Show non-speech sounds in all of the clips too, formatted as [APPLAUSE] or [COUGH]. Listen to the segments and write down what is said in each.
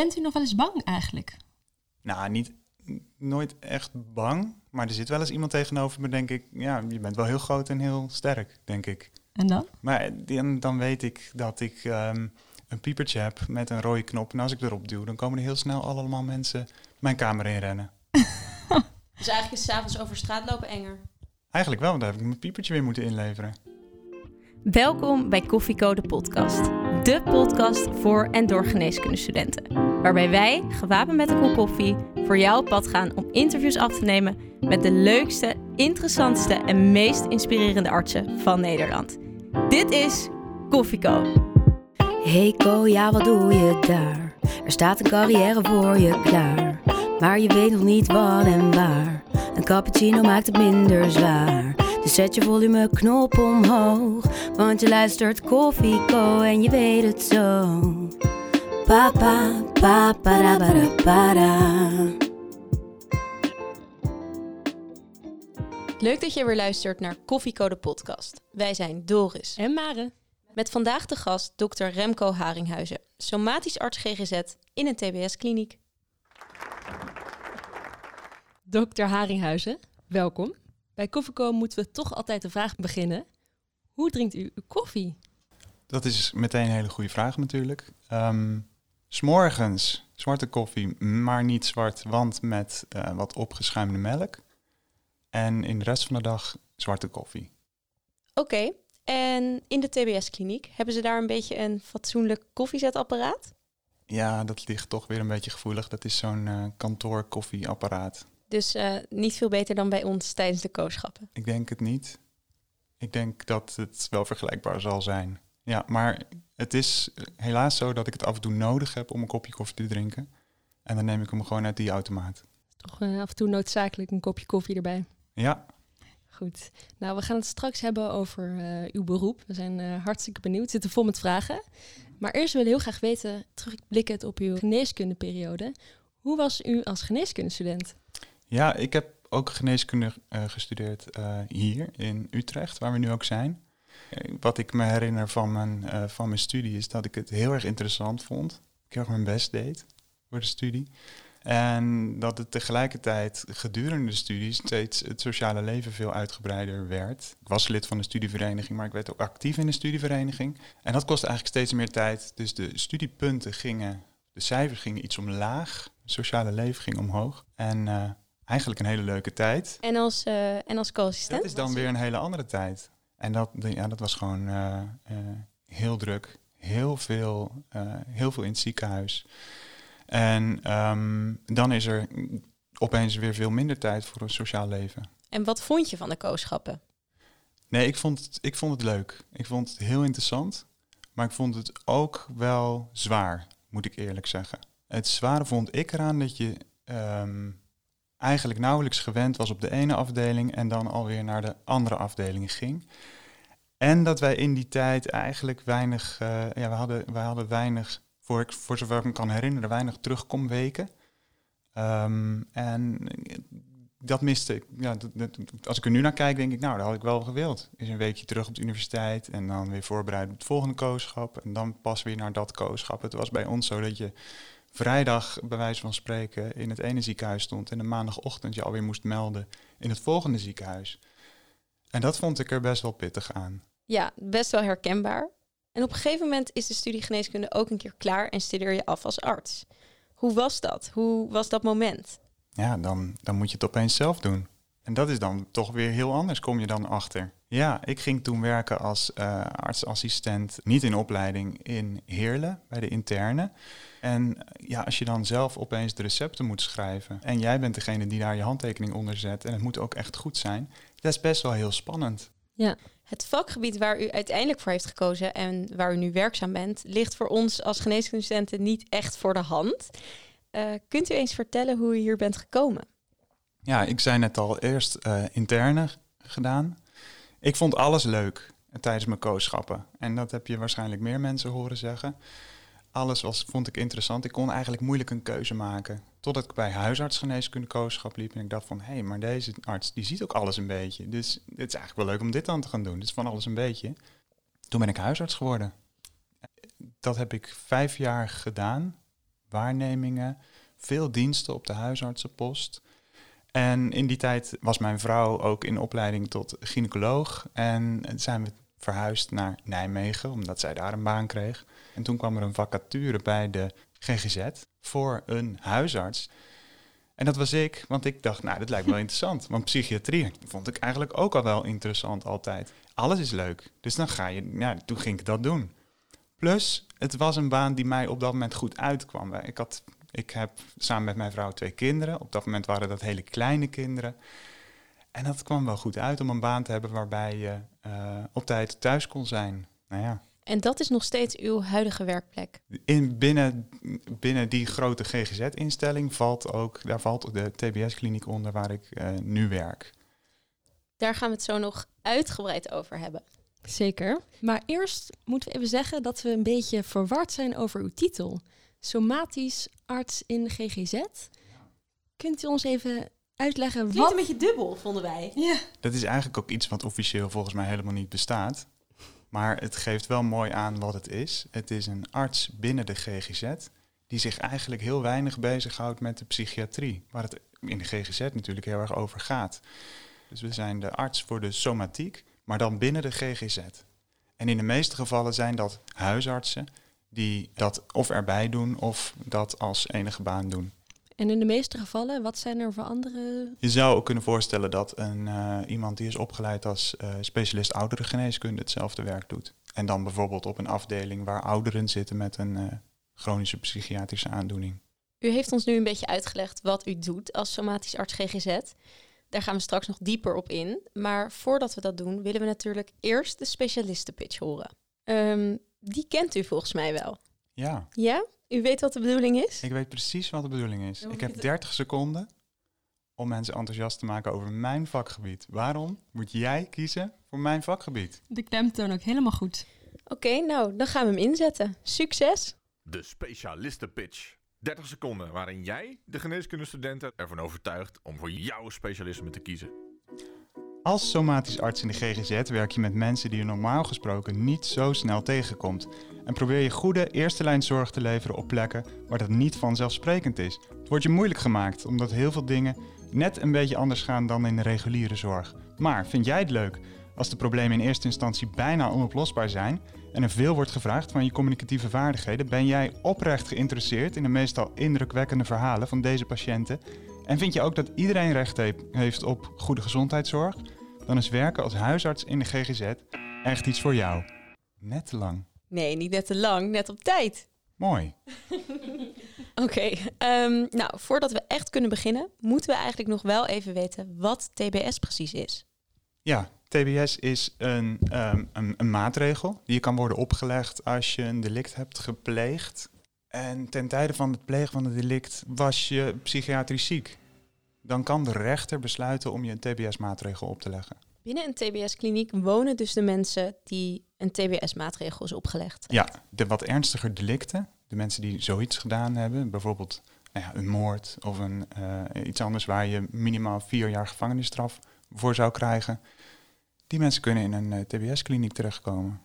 Bent u nog wel eens bang eigenlijk? Nou, niet nooit echt bang. Maar er zit wel eens iemand tegenover me, denk ik. Ja, je bent wel heel groot en heel sterk, denk ik. En dan? Maar dan, dan weet ik dat ik ehm, een piepertje heb met een rode knop. En als ik erop duw, dan komen er heel snel allemaal mensen mijn kamer in rennen. [LAUGHS] Dus eigenlijk is s'avonds over straat lopen enger. Eigenlijk wel, want daar heb ik mijn piepertje weer moeten inleveren. Welkom bij Koffiecode podcast. De podcast voor en door geneeskundestudenten. Waarbij wij, gewapend met een kop koffie, voor jou op pad gaan om interviews af te nemen met de leukste, interessantste en meest inspirerende artsen van Nederland. Dit is Koffieco. Hey Ko, ja wat doe je daar? Er staat een carrière voor je klaar. Maar je weet nog niet wat en waar. Een cappuccino maakt het minder zwaar. Dus zet je volumeknop omhoog. Want je luistert Koffieco en je weet het zo. Papa, papa, para, para. Leuk dat je weer luistert naar Koffiecode podcast. Wij zijn Doris. En Mare? Met vandaag de gast dokter Remco Haringhuizen, somatisch arts GGZ in een TBS-kliniek. Dokter Haringhuizen, welkom. Bij Koffieco moeten we toch altijd de vraag beginnen. Hoe drinkt u uw koffie? Dat is meteen een hele goede vraag natuurlijk. Ehm S'morgens zwarte koffie, maar niet zwart, want met eh, wat opgeschuimde melk. En in de rest van de dag zwarte koffie. Oké, en in de TBS-kliniek hebben ze daar een beetje een fatsoenlijk koffiezetapparaat? Ja, dat ligt toch weer een beetje gevoelig. Dat is zo'n eh kantoor koffieapparaat. Dus eh, niet veel beter dan bij ons tijdens de kooschappen. Ik denk het niet. Ik denk dat het wel vergelijkbaar zal zijn. Ja, maar het is helaas zo dat ik het af en toe nodig heb om een kopje koffie te drinken. En dan neem ik hem gewoon uit die automaat. Toch eh, af en toe noodzakelijk een kopje koffie erbij. Ja, Goed. Nou, we gaan het straks hebben over eh, uw beroep. We zijn eh, hartstikke benieuwd. We zitten vol met vragen. Maar eerst willen we heel graag weten, terugblikkend op uw geneeskundeperiode. Hoe was u als geneeskundestudent? ja ik heb ook geneeskunde gestudeerd hier in Utrecht, waar we nu ook zijn. Wat ik me herinner van mijn, eh, van mijn studie is dat ik het heel erg interessant vond. Ik heel erg mijn best deed voor de studie. En dat het tegelijkertijd gedurende de studie steeds het sociale leven veel uitgebreider werd. Ik was lid van de studievereniging, maar ik werd ook actief in de studievereniging. En dat kostte eigenlijk steeds meer tijd. Dus de studiepunten gingen, de cijfers gingen iets omlaag. Het sociale leven ging omhoog. En eh, eigenlijk een hele leuke tijd. En als, eh, en als co-assistent? Dat is dan weer een hele andere tijd. En dat, ja, dat was gewoon eh, eh, heel druk. Heel veel, eh, heel veel in het ziekenhuis. En ehm, dan is er opeens weer veel minder tijd voor een sociaal leven. En wat vond je van de kooschappen? Nee, ik vond, het, ik vond het leuk. Ik vond het heel interessant. Maar ik vond het ook wel zwaar, moet ik eerlijk zeggen. Het zware vond ik eraan dat je ehm, eigenlijk nauwelijks gewend was op de ene afdeling en dan alweer naar de andere afdeling ging. En dat wij in die tijd eigenlijk weinig, eh, ja, we hadden, wij hadden weinig, voor, ik, voor zover ik me kan herinneren, weinig terugkomweken. Ehm, en dat miste ik. Ja, dat, als ik er nu naar kijk, denk ik, nou, dat had ik wel gewild. Is een weekje terug op de universiteit en dan weer voorbereiden op het volgende kooschap. En dan pas weer naar dat kooschap. Het was bij ons zo dat je vrijdag, bij wijze van spreken, in het ene ziekenhuis stond. En de maandagochtend je alweer moest melden in het volgende ziekenhuis. En dat vond ik er best wel pittig aan. Ja, best wel herkenbaar. En op een gegeven moment is de studie geneeskunde ook een keer klaar en studeer je af als arts. Hoe was dat? Hoe was dat moment? ja, dan, dan moet je het opeens zelf doen. En dat is dan toch weer heel anders, kom je dan achter. Ja, ik ging toen werken als eh, artsassistent, niet in opleiding, in Heerlen, bij de interne. En eh, ja, als je dan zelf opeens de recepten moet schrijven en jij bent degene die daar je handtekening onder zet en het moet ook echt goed zijn, dat is best wel heel spannend. Ja. Het vakgebied waar u uiteindelijk voor heeft gekozen en waar u nu werkzaam bent, ligt voor ons als geneeskundestudenten niet echt voor de hand. Eh, kunt u eens vertellen hoe u hier bent gekomen? Ja, ik zei net al, eerst interne gedaan. Ik vond alles leuk eh, tijdens mijn kooschappen. En dat heb je waarschijnlijk meer mensen horen zeggen. Alles was, vond ik interessant. Ik kon eigenlijk moeilijk een keuze maken. Totdat ik bij huisartsgeneeskunde kooschap liep en ik dacht van... hé, hey, maar deze arts die ziet ook alles een beetje. Dus het is eigenlijk wel leuk om dit dan te gaan doen. Dit is van alles een beetje. Toen ben ik huisarts geworden. Dat heb ik vijf jaar gedaan waarnemingen, veel diensten op de huisartsenpost. En in die tijd was mijn vrouw ook in opleiding tot gynaecoloog. En zijn we verhuisd naar Nijmegen, omdat zij daar een baan kreeg. En toen kwam er een vacature bij de GGZ voor een huisarts. En dat was ik, want ik dacht, nou, dat lijkt me wel [LAUGHS] interessant. Want psychiatrie vond ik eigenlijk ook al wel interessant altijd. Alles is leuk. Dus dan ga je, ja, toen ging ik dat doen. Plus, het was een baan die mij op dat moment goed uitkwam. Ik, had, ik heb samen met mijn vrouw twee kinderen. Op dat moment waren dat hele kleine kinderen. En dat kwam wel goed uit om een baan te hebben waarbij je uh, op tijd thuis kon zijn. Nou ja. En dat is nog steeds uw huidige werkplek? In, binnen, binnen die grote GGZ-instelling valt ook, daar valt de TBS-kliniek onder waar ik uh, nu werk. Daar gaan we het zo nog uitgebreid over hebben. Zeker. Maar eerst moeten we even zeggen dat we een beetje verward zijn over uw titel. Somatisch arts in de GGZ. Kunt u ons even uitleggen Klinkt wat... een beetje dubbel, vonden wij. Ja. Dat is eigenlijk ook iets wat officieel volgens mij helemaal niet bestaat. Maar het geeft wel mooi aan wat het is. Het is een arts binnen de GGZ die zich eigenlijk heel weinig bezighoudt met de psychiatrie, waar het in de GGZ natuurlijk heel erg over gaat. Dus we zijn de arts voor de somatiek, maar dan binnen de GGZ. En in de meeste gevallen zijn dat huisartsen die dat of erbij doen of dat als enige baan doen. En in de meeste gevallen, wat zijn er voor andere? Je zou ook kunnen voorstellen dat een, uh, iemand die is opgeleid als uh, specialist ouderengeneeskunde hetzelfde werk doet. En dan bijvoorbeeld op een afdeling waar ouderen zitten met een uh, chronische psychiatrische aandoening. U heeft ons nu een beetje uitgelegd wat u doet als somatisch arts GGZ. Daar gaan we straks nog dieper op in. Maar voordat we dat doen, willen we natuurlijk eerst de specialistenpitch horen. Um, die kent u volgens mij wel. Ja. Ja? U weet wat de bedoeling is? Ik weet precies wat de bedoeling is. ik heb 30 seconden om mensen enthousiast te maken over mijn vakgebied. Waarom moet jij kiezen voor mijn vakgebied? De klemtoon ook helemaal goed. Oké, nou, dan gaan we hem inzetten. Succes! De specialistenpitch. 30 seconden waarin jij de geneeskundestudenten ervan overtuigt om voor jouw specialisme te kiezen. Als somatisch arts in de GGZ werk je met mensen die je normaal gesproken niet zo snel tegenkomt. En probeer je goede eerste lijn zorg te leveren op plekken waar dat niet vanzelfsprekend is. Het wordt je moeilijk gemaakt omdat heel veel dingen net een beetje anders gaan dan in de reguliere zorg. Maar vind jij het leuk als de problemen in eerste instantie bijna onoplosbaar zijn en er veel wordt gevraagd van je communicatieve vaardigheden, ben jij oprecht geïnteresseerd in de meestal indrukwekkende verhalen van deze patiënten en vind je ook dat iedereen recht heeft op goede gezondheidszorg, dan is werken als huisarts in de GGZ echt iets voor jou. Net te lang. Nee, niet net te lang, net op tijd. Mooi. [LAUGHS] Oké, ehm, nou voordat we echt kunnen beginnen, moeten we eigenlijk nog wel even weten wat TBS precies is. Ja, TBS is een, um, een, een, maatregel die je kan worden opgelegd als je een delict hebt gepleegd. En ten tijde van het plegen van het delict was je psychiatrisch ziek. Dan kan de rechter besluiten om je een TBS-maatregel op te leggen. Binnen een TBS-kliniek wonen dus de mensen die een TBS-maatregel is opgelegd. Ja, de wat ernstiger delicten, de mensen die zoiets gedaan hebben, bijvoorbeeld nou ja, een moord of een, uh, iets anders waar je minimaal vier jaar gevangenisstraf voor zou krijgen, die mensen kunnen in een uh, TBS-kliniek terechtkomen.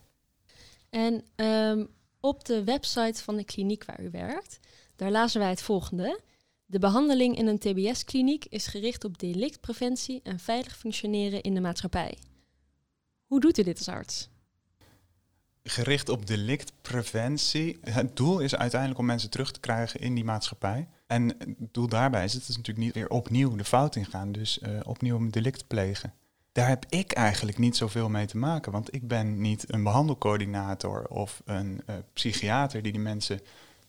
En um, op de website van de kliniek waar u werkt, daar lazen wij het volgende. De behandeling in een TBS-kliniek is gericht op delictpreventie en veilig functioneren in de maatschappij. Hoe doet u dit als arts? Gericht op delictpreventie. Het doel is uiteindelijk om mensen terug te krijgen in die maatschappij. En het doel daarbij is het is natuurlijk niet weer opnieuw de fout ingaan, dus uh, opnieuw een delict plegen. Daar heb ik eigenlijk niet zoveel mee te maken, want ik ben niet een behandelcoördinator of een uh, psychiater die die mensen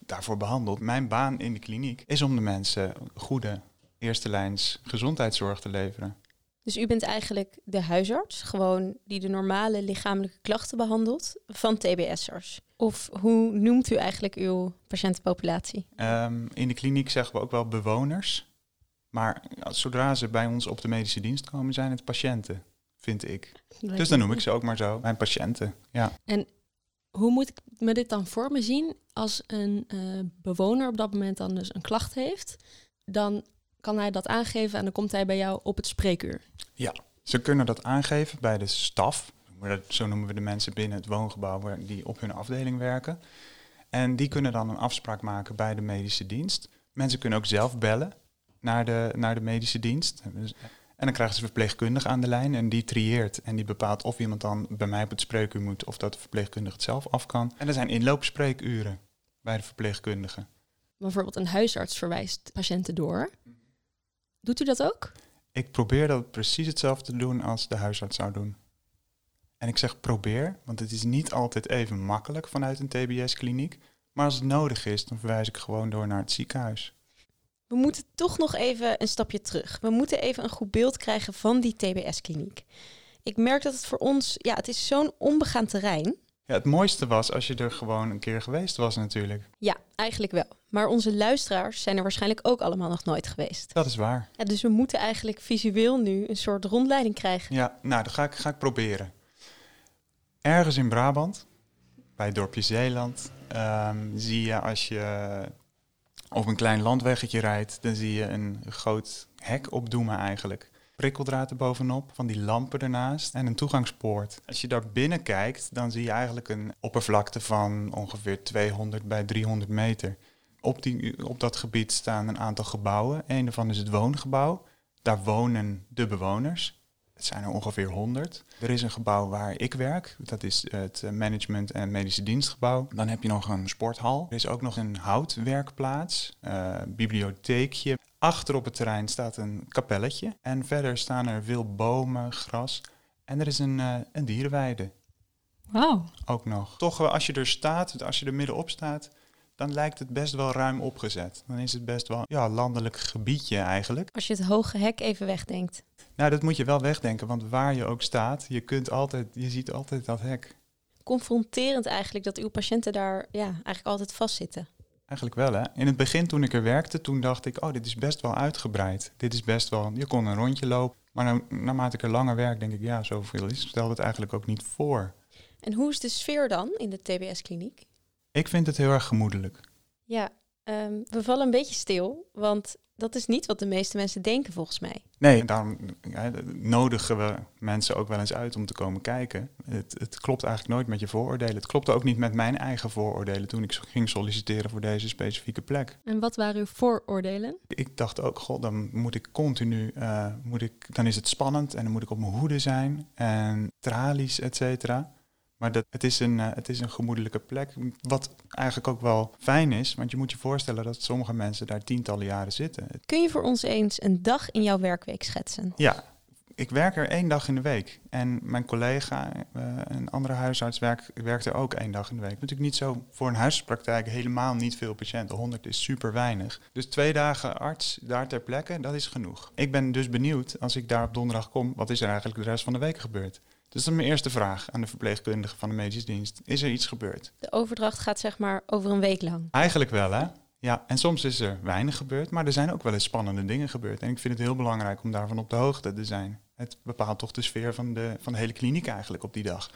daarvoor behandelt. Mijn baan in de kliniek is om de mensen goede eerste lijns gezondheidszorg te leveren. Dus u bent eigenlijk de huisarts, gewoon die de normale lichamelijke klachten behandelt van TBS'ers. Of hoe noemt u eigenlijk uw patiëntenpopulatie? Um, in de kliniek zeggen we ook wel bewoners. Maar zodra ze bij ons op de medische dienst komen, zijn het patiënten, vind ik. Dus dan noem ik ze ook maar zo, mijn patiënten. Ja. En hoe moet ik me dit dan voor me zien als een uh, bewoner op dat moment dan dus een klacht heeft? Dan kan hij dat aangeven en dan komt hij bij jou op het spreekuur. Ja, ze kunnen dat aangeven bij de staf. Zo noemen we de mensen binnen het woongebouw die op hun afdeling werken. En die kunnen dan een afspraak maken bij de medische dienst. Mensen kunnen ook zelf bellen naar de, naar de medische dienst. En dan krijgen ze een verpleegkundige aan de lijn en die trieert en die bepaalt of iemand dan bij mij op het spreekuur moet of dat de verpleegkundige het zelf af kan. En er zijn inloopspreekuren bij de verpleegkundige. Bijvoorbeeld een huisarts verwijst patiënten door. Doet u dat ook? Ik probeer dat precies hetzelfde te doen als de huisarts zou doen. En ik zeg probeer, want het is niet altijd even makkelijk vanuit een TBS-kliniek. Maar als het nodig is, dan verwijs ik gewoon door naar het ziekenhuis. We moeten toch nog even een stapje terug. We moeten even een goed beeld krijgen van die TBS-kliniek. Ik merk dat het voor ons, ja, het is zo'n onbegaan terrein. Ja, het mooiste was als je er gewoon een keer geweest was natuurlijk. Ja, eigenlijk wel. Maar onze luisteraars zijn er waarschijnlijk ook allemaal nog nooit geweest. Dat is waar. Ja, dus we moeten eigenlijk visueel nu een soort rondleiding krijgen. Ja, nou, dat ga ik, ga ik proberen. Ergens in Brabant, bij het dorpje Zeeland, ehm, zie je als je op een klein landweggetje rijdt, dan zie je een groot hek opdoemen eigenlijk. Prikkeldraad erbovenop, van die lampen ernaast en een toegangspoort. Als je daar binnen kijkt, dan zie je eigenlijk een oppervlakte van ongeveer 200 bij 300 meter. Op, die, op dat gebied staan een aantal gebouwen. Een daarvan is het woongebouw. Daar wonen de bewoners. Het zijn er ongeveer 100. Er is een gebouw waar ik werk. Dat is het eh, management- en medische dienstgebouw. Dan heb je nog een sporthal. Er is ook nog een houtwerkplaats, eh, bibliotheekje. Achter op het terrein staat een kapelletje. En verder staan er veel bomen, gras. En er is een, eh, een dierenweide Wauw. ook nog. Toch, als je er staat, als je er middenop staat, dan lijkt het best wel ruim opgezet. Dan is het best wel ja, landelijk gebiedje eigenlijk. Als je het hoge hek even wegdenkt. Nou, dat moet je wel wegdenken, want waar je ook staat, je, kunt altijd, je ziet altijd dat hek. Confronterend eigenlijk dat uw patiënten daar ja, eigenlijk altijd vastzitten. Eigenlijk wel, hè? In het begin toen ik er werkte, toen dacht ik, oh, dit is best wel uitgebreid. Dit is best wel, je kon een rondje lopen. Maar nou, naarmate ik er langer werk, denk ik, ja, zoveel is, stel het eigenlijk ook niet voor. En hoe is de sfeer dan in de TBS-kliniek? Ik vind het heel erg gemoedelijk. Ja, ehm, we vallen een beetje stil, want dat is niet wat de meeste mensen denken volgens mij. Nee, daarom ja, nodigen we mensen ook wel eens uit om te komen kijken. Het, het klopt eigenlijk nooit met je vooroordelen. Het klopte ook niet met mijn eigen vooroordelen toen ik ging solliciteren voor deze specifieke plek. En wat waren uw vooroordelen? Ik dacht ook, god, dan moet ik continu, uh, moet ik, dan is het spannend en dan moet ik op mijn hoede zijn en tralies, et cetera. Maar dat, het, is een, uh, het is een gemoedelijke plek, wat eigenlijk ook wel fijn is. Want je moet je voorstellen dat sommige mensen daar tientallen jaren zitten. Kun je voor ons eens een dag in jouw werkweek schetsen? Ja, ik werk er één dag in de week. En mijn collega, uh, een andere huisarts, werkt, werkt er ook één dag in de week. Natuurlijk niet zo voor een huisartspraktijk helemaal niet veel patiënten. 100 is super weinig. Dus twee dagen arts daar ter plekke, dat is genoeg. Ik ben dus benieuwd, als ik daar op donderdag kom, wat is er eigenlijk de rest van de week gebeurd? Dus dat is mijn eerste vraag aan de verpleegkundige van de medische dienst. Is er iets gebeurd? De overdracht gaat zeg maar over een week lang. Eigenlijk wel, hè? Ja, en soms is er weinig gebeurd, maar er zijn ook wel eens spannende dingen gebeurd. En ik vind het heel belangrijk om daarvan op de hoogte te zijn. Het bepaalt toch de sfeer van de, van de hele kliniek eigenlijk op die dag.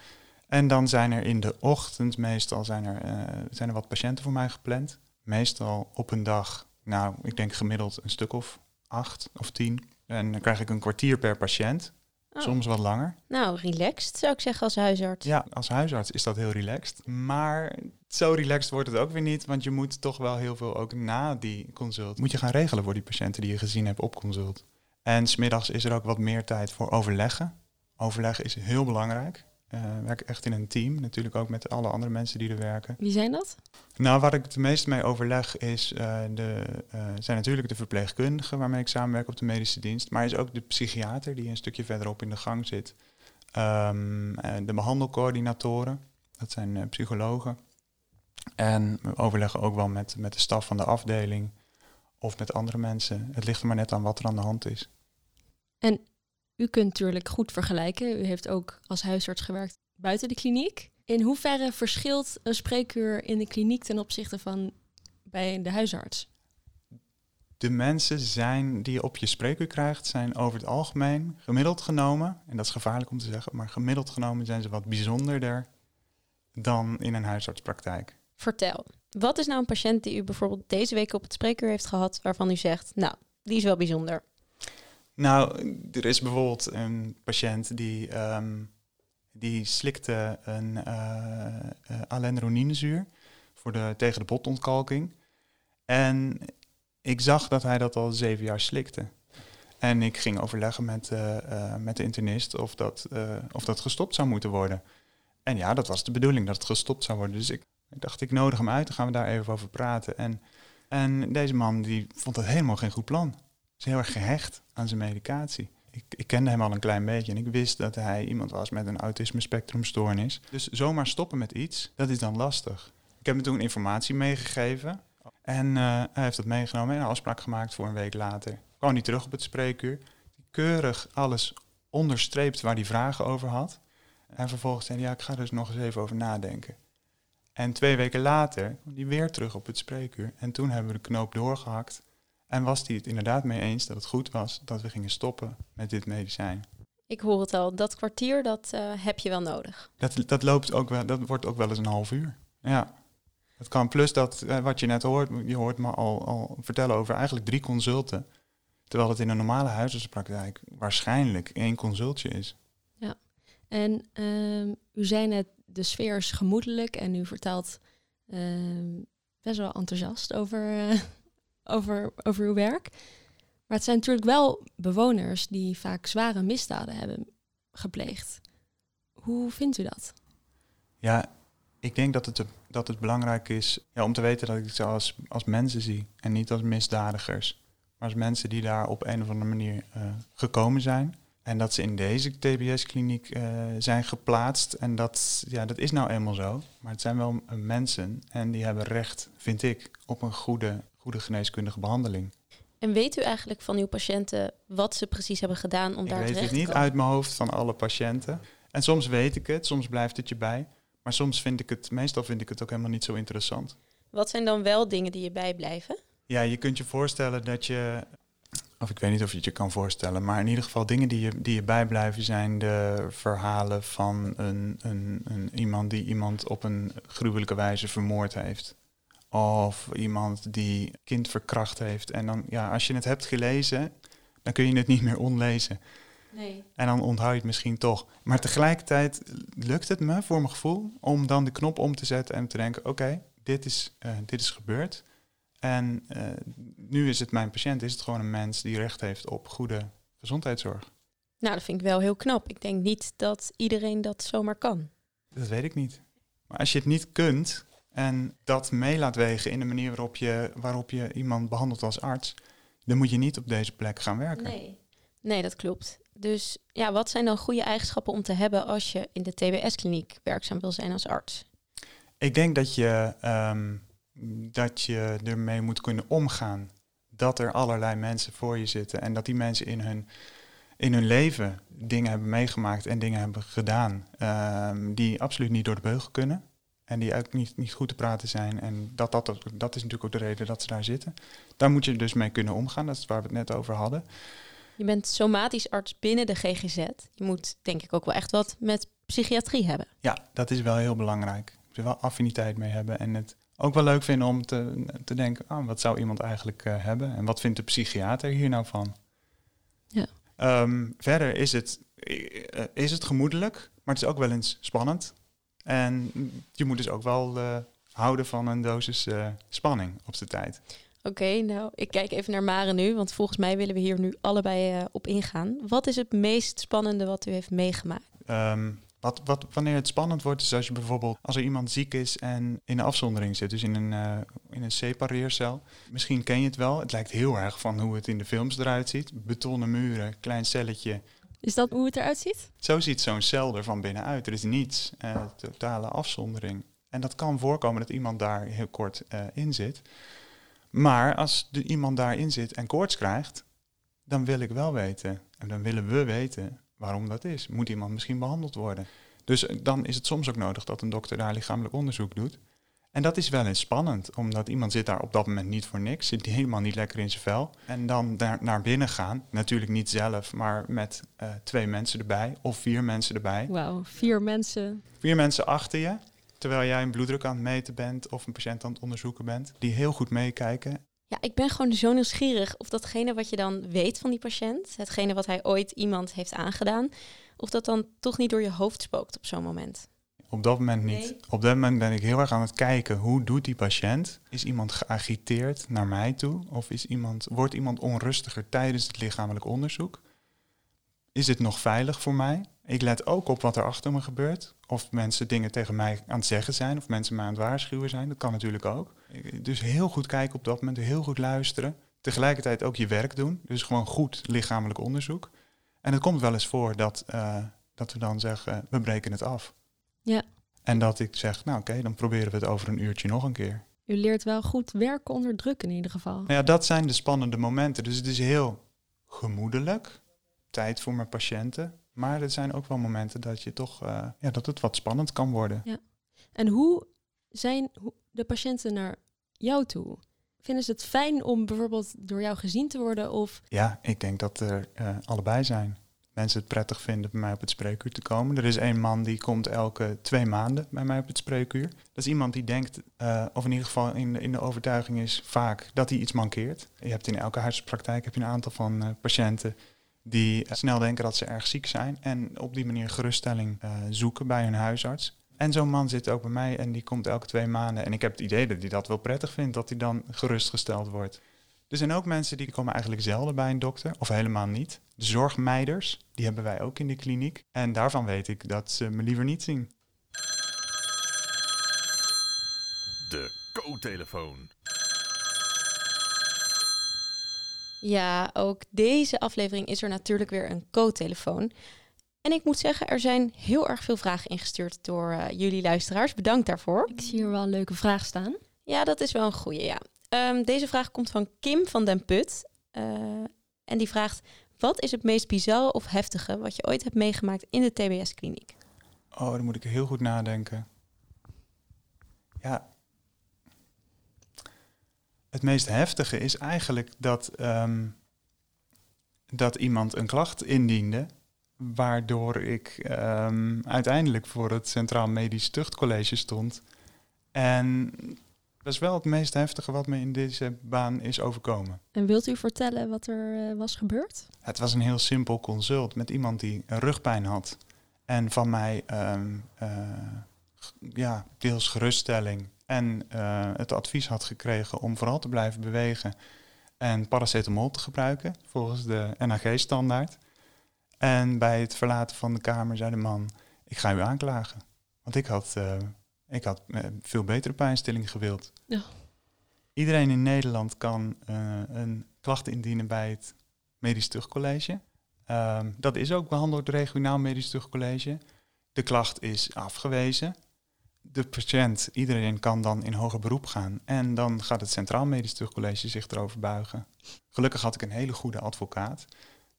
En dan zijn er in de ochtend meestal zijn er, uh, zijn er wat patiënten voor mij gepland. Meestal op een dag, nou, ik denk gemiddeld een stuk of acht of tien. En dan krijg ik een kwartier per patiënt. Oh. Soms wat langer. Nou, relaxed zou ik zeggen als huisarts. Ja, als huisarts is dat heel relaxed. Maar zo relaxed wordt het ook weer niet, want je moet toch wel heel veel ook na die consult. Moet je gaan regelen voor die patiënten die je gezien hebt op consult. En smiddags is er ook wat meer tijd voor overleggen. Overleggen is heel belangrijk. Uh, we werken echt in een team, natuurlijk ook met alle andere mensen die er werken. Wie zijn dat? Nou, waar ik het meest mee overleg is, uh, de, uh, zijn natuurlijk de verpleegkundigen waarmee ik samenwerk op de medische dienst, maar is ook de psychiater die een stukje verderop in de gang zit. Um, de behandelcoördinatoren, dat zijn psychologen. En we overleggen ook wel met, met de staf van de afdeling of met andere mensen. Het ligt er maar net aan wat er aan de hand is. En u kunt natuurlijk goed vergelijken. U heeft ook als huisarts gewerkt buiten de kliniek. In hoeverre verschilt een spreekuur in de kliniek ten opzichte van bij de huisarts? De mensen zijn die je op je spreekuur krijgt, zijn over het algemeen gemiddeld genomen, en dat is gevaarlijk om te zeggen, maar gemiddeld genomen zijn ze wat bijzonderder dan in een huisartspraktijk. Vertel, wat is nou een patiënt die u bijvoorbeeld deze week op het spreekuur heeft gehad, waarvan u zegt, nou, die is wel bijzonder? Nou, er is bijvoorbeeld een patiënt die, um, die slikte een uh, uh, alendroninezuur voor de, tegen de botontkalking. En ik zag dat hij dat al zeven jaar slikte. En ik ging overleggen met, eh, eh, met de internist of dat, eh, of dat gestopt zou moeten worden. En ja, dat was de bedoeling, dat het gestopt zou worden. Dus ik, dacht, ik nodig hem uit, dan gaan we daar even over praten. En, en deze man die vond het helemaal geen goed plan. Is heel erg gehecht aan zijn medicatie. Ik, ik kende hem al een klein beetje en ik wist dat hij iemand was met een autisme spectrumstoornis. Dus zomaar stoppen met iets, dat is dan lastig. Ik heb hem toen informatie meegegeven en eh, hij heeft dat meegenomen en een afspraak gemaakt voor een week later. Kwam hij terug op het spreekuur, keurig alles onderstreept waar hij vragen over had. En vervolgens zei hij, ja, ik ga er dus nog eens even over nadenken. En twee weken later kwam hij weer terug op het spreekuur. En toen hebben we de knoop doorgehakt. En was hij het inderdaad mee eens dat het goed was dat we gingen stoppen met dit medicijn. Ik hoor het al, dat kwartier dat eh, heb je wel nodig. Dat, dat, loopt ook wel, dat wordt ook wel eens een half uur. Ja. Het kan plus dat, eh, wat je net hoort, je hoort me al, al vertellen over eigenlijk drie consulten. Terwijl het in een normale huisartspraktijk waarschijnlijk één consultje is. Ja, en ehm, u zei net, de sfeer is gemoedelijk en u vertelt ehm, best wel enthousiast over, eh, over, over uw werk. Maar het zijn natuurlijk wel bewoners die vaak zware misdaden hebben gepleegd. Hoe vindt u dat? Ja, ik denk dat het, dat het belangrijk is ja, om te weten dat ik ze als, als mensen zie en niet als misdadigers. Maar als mensen die daar op een of andere manier eh, gekomen zijn. En dat ze in deze TBS-kliniek uh, zijn geplaatst. En dat, ja, dat is nou eenmaal zo. Maar het zijn wel uh, mensen en die hebben recht, vind ik, op een goede, goede geneeskundige behandeling. En weet u eigenlijk van uw patiënten wat ze precies hebben gedaan om ik daar terecht te Ik weet het niet uit mijn hoofd van alle patiënten. En soms weet ik het, soms blijft het je bij. Maar soms vind ik het, meestal vind ik het ook helemaal niet zo interessant. Wat zijn dan wel dingen die je bijblijven? Ja, je kunt je voorstellen dat je, of ik weet niet of je het je kan voorstellen, maar in ieder geval dingen die je, die je bijblijven zijn de verhalen van een, een, een, iemand die iemand op een gruwelijke wijze vermoord heeft. Of iemand die kind verkracht heeft. En dan, ja, als je het hebt gelezen, dan kun je het niet meer onlezen. Nee. En dan onthoud je het misschien toch. Maar tegelijkertijd lukt het me, voor mijn gevoel, om dan de knop om te zetten en te denken: oké, dit, is, uh, dit is gebeurd. En uh, nu is het mijn patiënt, is het gewoon een mens die recht heeft op goede gezondheidszorg. Nou, dat vind ik wel heel knap. Ik denk niet dat iedereen dat zomaar kan. Dat weet ik niet. Maar als je het niet kunt en dat mee laat wegen in de manier waarop je, waarop je iemand behandelt als arts, dan moet je niet op deze plek gaan werken. Nee. Nee, dat klopt. Dus ja, wat zijn dan goede eigenschappen om te hebben als je in de TBS-kliniek werkzaam wil zijn als arts? Ik denk dat je, um, dat je ermee moet kunnen omgaan dat er allerlei mensen voor je zitten en dat die mensen in hun, in hun leven dingen hebben meegemaakt en dingen hebben gedaan um, die absoluut niet door de beugel kunnen. En die ook niet, niet goed te praten zijn. En dat, dat, dat is natuurlijk ook de reden dat ze daar zitten. Daar moet je dus mee kunnen omgaan. Dat is waar we het net over hadden. Je bent somatisch arts binnen de GGZ. Je moet denk ik ook wel echt wat met psychiatrie hebben. Ja, dat is wel heel belangrijk. Je er wel affiniteit mee hebben en het ook wel leuk vinden om te, te denken, ah, wat zou iemand eigenlijk uh, hebben en wat vindt de psychiater hier nou van? Ja. Um, verder is het, uh, is het gemoedelijk, maar het is ook wel eens spannend. En je moet dus ook wel uh, houden van een dosis spanning op de tijd. Oké, okay, nou, ik kijk even naar Mare nu, want volgens mij willen we hier nu allebei uh, op ingaan. Wat is het meest spannende wat u heeft meegemaakt? Um, wat, wat, wanneer het spannend wordt, is als je bijvoorbeeld als er iemand ziek is en in een afzondering zit, dus in een, uh, in een separeercel. Misschien ken je het wel. Het lijkt heel erg van hoe het in de films eruit ziet. Betonnen muren, klein celletje. Is dat hoe het eruit ziet? Zo ziet zo'n cel er van binnenuit. Er is niets, uh, totale afzondering. En dat kan voorkomen dat iemand daar heel kort uh, in zit. Maar als iemand daarin zit en koorts krijgt, dan wil ik wel weten, en dan willen we weten waarom dat is. Moet iemand misschien behandeld worden? Dus dan is het soms ook nodig dat een dokter daar lichamelijk onderzoek doet. En dat is wel eens spannend, omdat iemand zit daar op dat moment niet voor niks, zit helemaal niet lekker in zijn vel. En dan daar naar binnen gaan, natuurlijk niet zelf, maar met uh, twee mensen erbij of vier mensen erbij. Wauw, vier mensen. Vier mensen achter je, terwijl jij een bloeddruk aan het meten bent of een patiënt aan het onderzoeken bent, die heel goed meekijken. Ja, ik ben gewoon zo nieuwsgierig of datgene wat je dan weet van die patiënt, hetgene wat hij ooit iemand heeft aangedaan, of dat dan toch niet door je hoofd spookt op zo'n moment. Op dat moment niet. Nee? Op dat moment ben ik heel erg aan het kijken, hoe doet die patiënt? Is iemand geagiteerd naar mij toe? Of is iemand, wordt iemand onrustiger tijdens het lichamelijk onderzoek? Is het nog veilig voor mij? Ik let ook op wat er achter me gebeurt. Of mensen dingen tegen mij aan het zeggen zijn, of mensen mij aan het waarschuwen zijn. Dat kan natuurlijk ook. Dus heel goed kijken op dat moment, heel goed luisteren. Tegelijkertijd ook je werk doen. Dus gewoon goed lichamelijk onderzoek. En het komt wel eens voor dat, eh, dat we dan zeggen, we breken het af. Ja. En dat ik zeg, nou oké, dan proberen we het over een uurtje nog een keer. U leert wel goed werken onder druk in ieder geval. Nou ja, dat zijn de spannende momenten. Dus het is heel gemoedelijk, tijd voor mijn patiënten. Maar er zijn ook wel momenten dat, je toch, eh, ja, dat het wat spannend kan worden. En hoe zijn de patiënten naar jou toe? Vinden ze het fijn om bijvoorbeeld door jou gezien te worden? Of Ja, ik denk dat er eh, allebei zijn. Mensen het prettig vinden bij mij op het spreekuur te komen. Er is een man die komt elke twee maanden bij mij op het spreekuur. Dat is iemand die denkt, eh, of in ieder geval in, in de overtuiging is vaak, dat hij iets mankeert. Je hebt in elke huisartspraktijk heb je een aantal van eh, patiënten die eh, snel denken dat ze erg ziek zijn. En op die manier geruststelling zoeken bij hun huisarts. En zo'n man zit ook bij mij en die komt elke twee maanden. En ik heb het idee dat hij dat wel prettig vindt, dat hij dan gerustgesteld wordt. Er zijn ook mensen die komen eigenlijk zelden bij een dokter, of helemaal niet. De zorgmeiders, die hebben wij ook in de kliniek. En daarvan weet ik dat ze me liever niet zien. De co-telefoon. Ja, ook deze aflevering is er natuurlijk weer een co-telefoon. En ik moet zeggen, er zijn heel erg veel vragen ingestuurd door eh, jullie luisteraars. Bedankt daarvoor. ik zie hier wel een leuke vraag staan. Ja, dat is wel een goeie, ja. Ehm, deze vraag komt van Kim van den Put. Eh, en die vraagt, wat is het meest bizarre of heftige wat je ooit hebt meegemaakt in de TBS-kliniek? Oh, dan moet ik heel goed nadenken. Ja. Het meest heftige is eigenlijk dat, ehm, dat iemand een klacht indiende, waardoor ik ehm, uiteindelijk voor het Centraal Medisch Tuchtcollege stond. En dat is wel het meest heftige wat me in deze baan is overkomen. En wilt u vertellen wat er eh, was gebeurd? Het was een heel simpel consult met iemand die een rugpijn had. En van mij ehm, eh, ja, deels geruststelling en eh, het advies had gekregen om vooral te blijven bewegen en paracetamol te gebruiken volgens de NHG-standaard. En bij het verlaten van de kamer zei de man, ik ga u aanklagen. Want ik had, ik had eh, veel betere pijnstilling gewild. Ja. Iedereen in Nederland kan eh, een klacht indienen bij het Medisch Tuchtcollege. Ehm, dat is ook behandeld door het regionaal medisch tuchtcollege. De klacht is afgewezen. De patiënt, iedereen kan dan in hoger beroep gaan. En dan gaat het Centraal Medisch Tuchtcollege zich erover buigen. Gelukkig had ik een hele goede advocaat.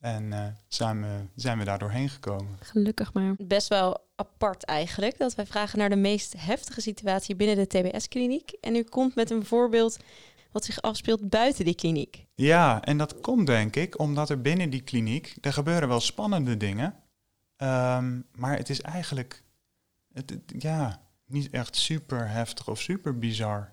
En eh, samen zijn we daar doorheen gekomen. Gelukkig maar. Best wel apart eigenlijk, dat wij vragen naar de meest heftige situatie binnen de TBS-kliniek. En u komt met een voorbeeld wat zich afspeelt buiten die kliniek. Ja, en dat komt denk ik omdat er binnen die kliniek, er gebeuren wel spannende dingen. Ehm, maar het is eigenlijk, het, het- ja, niet echt super heftig of super bizar,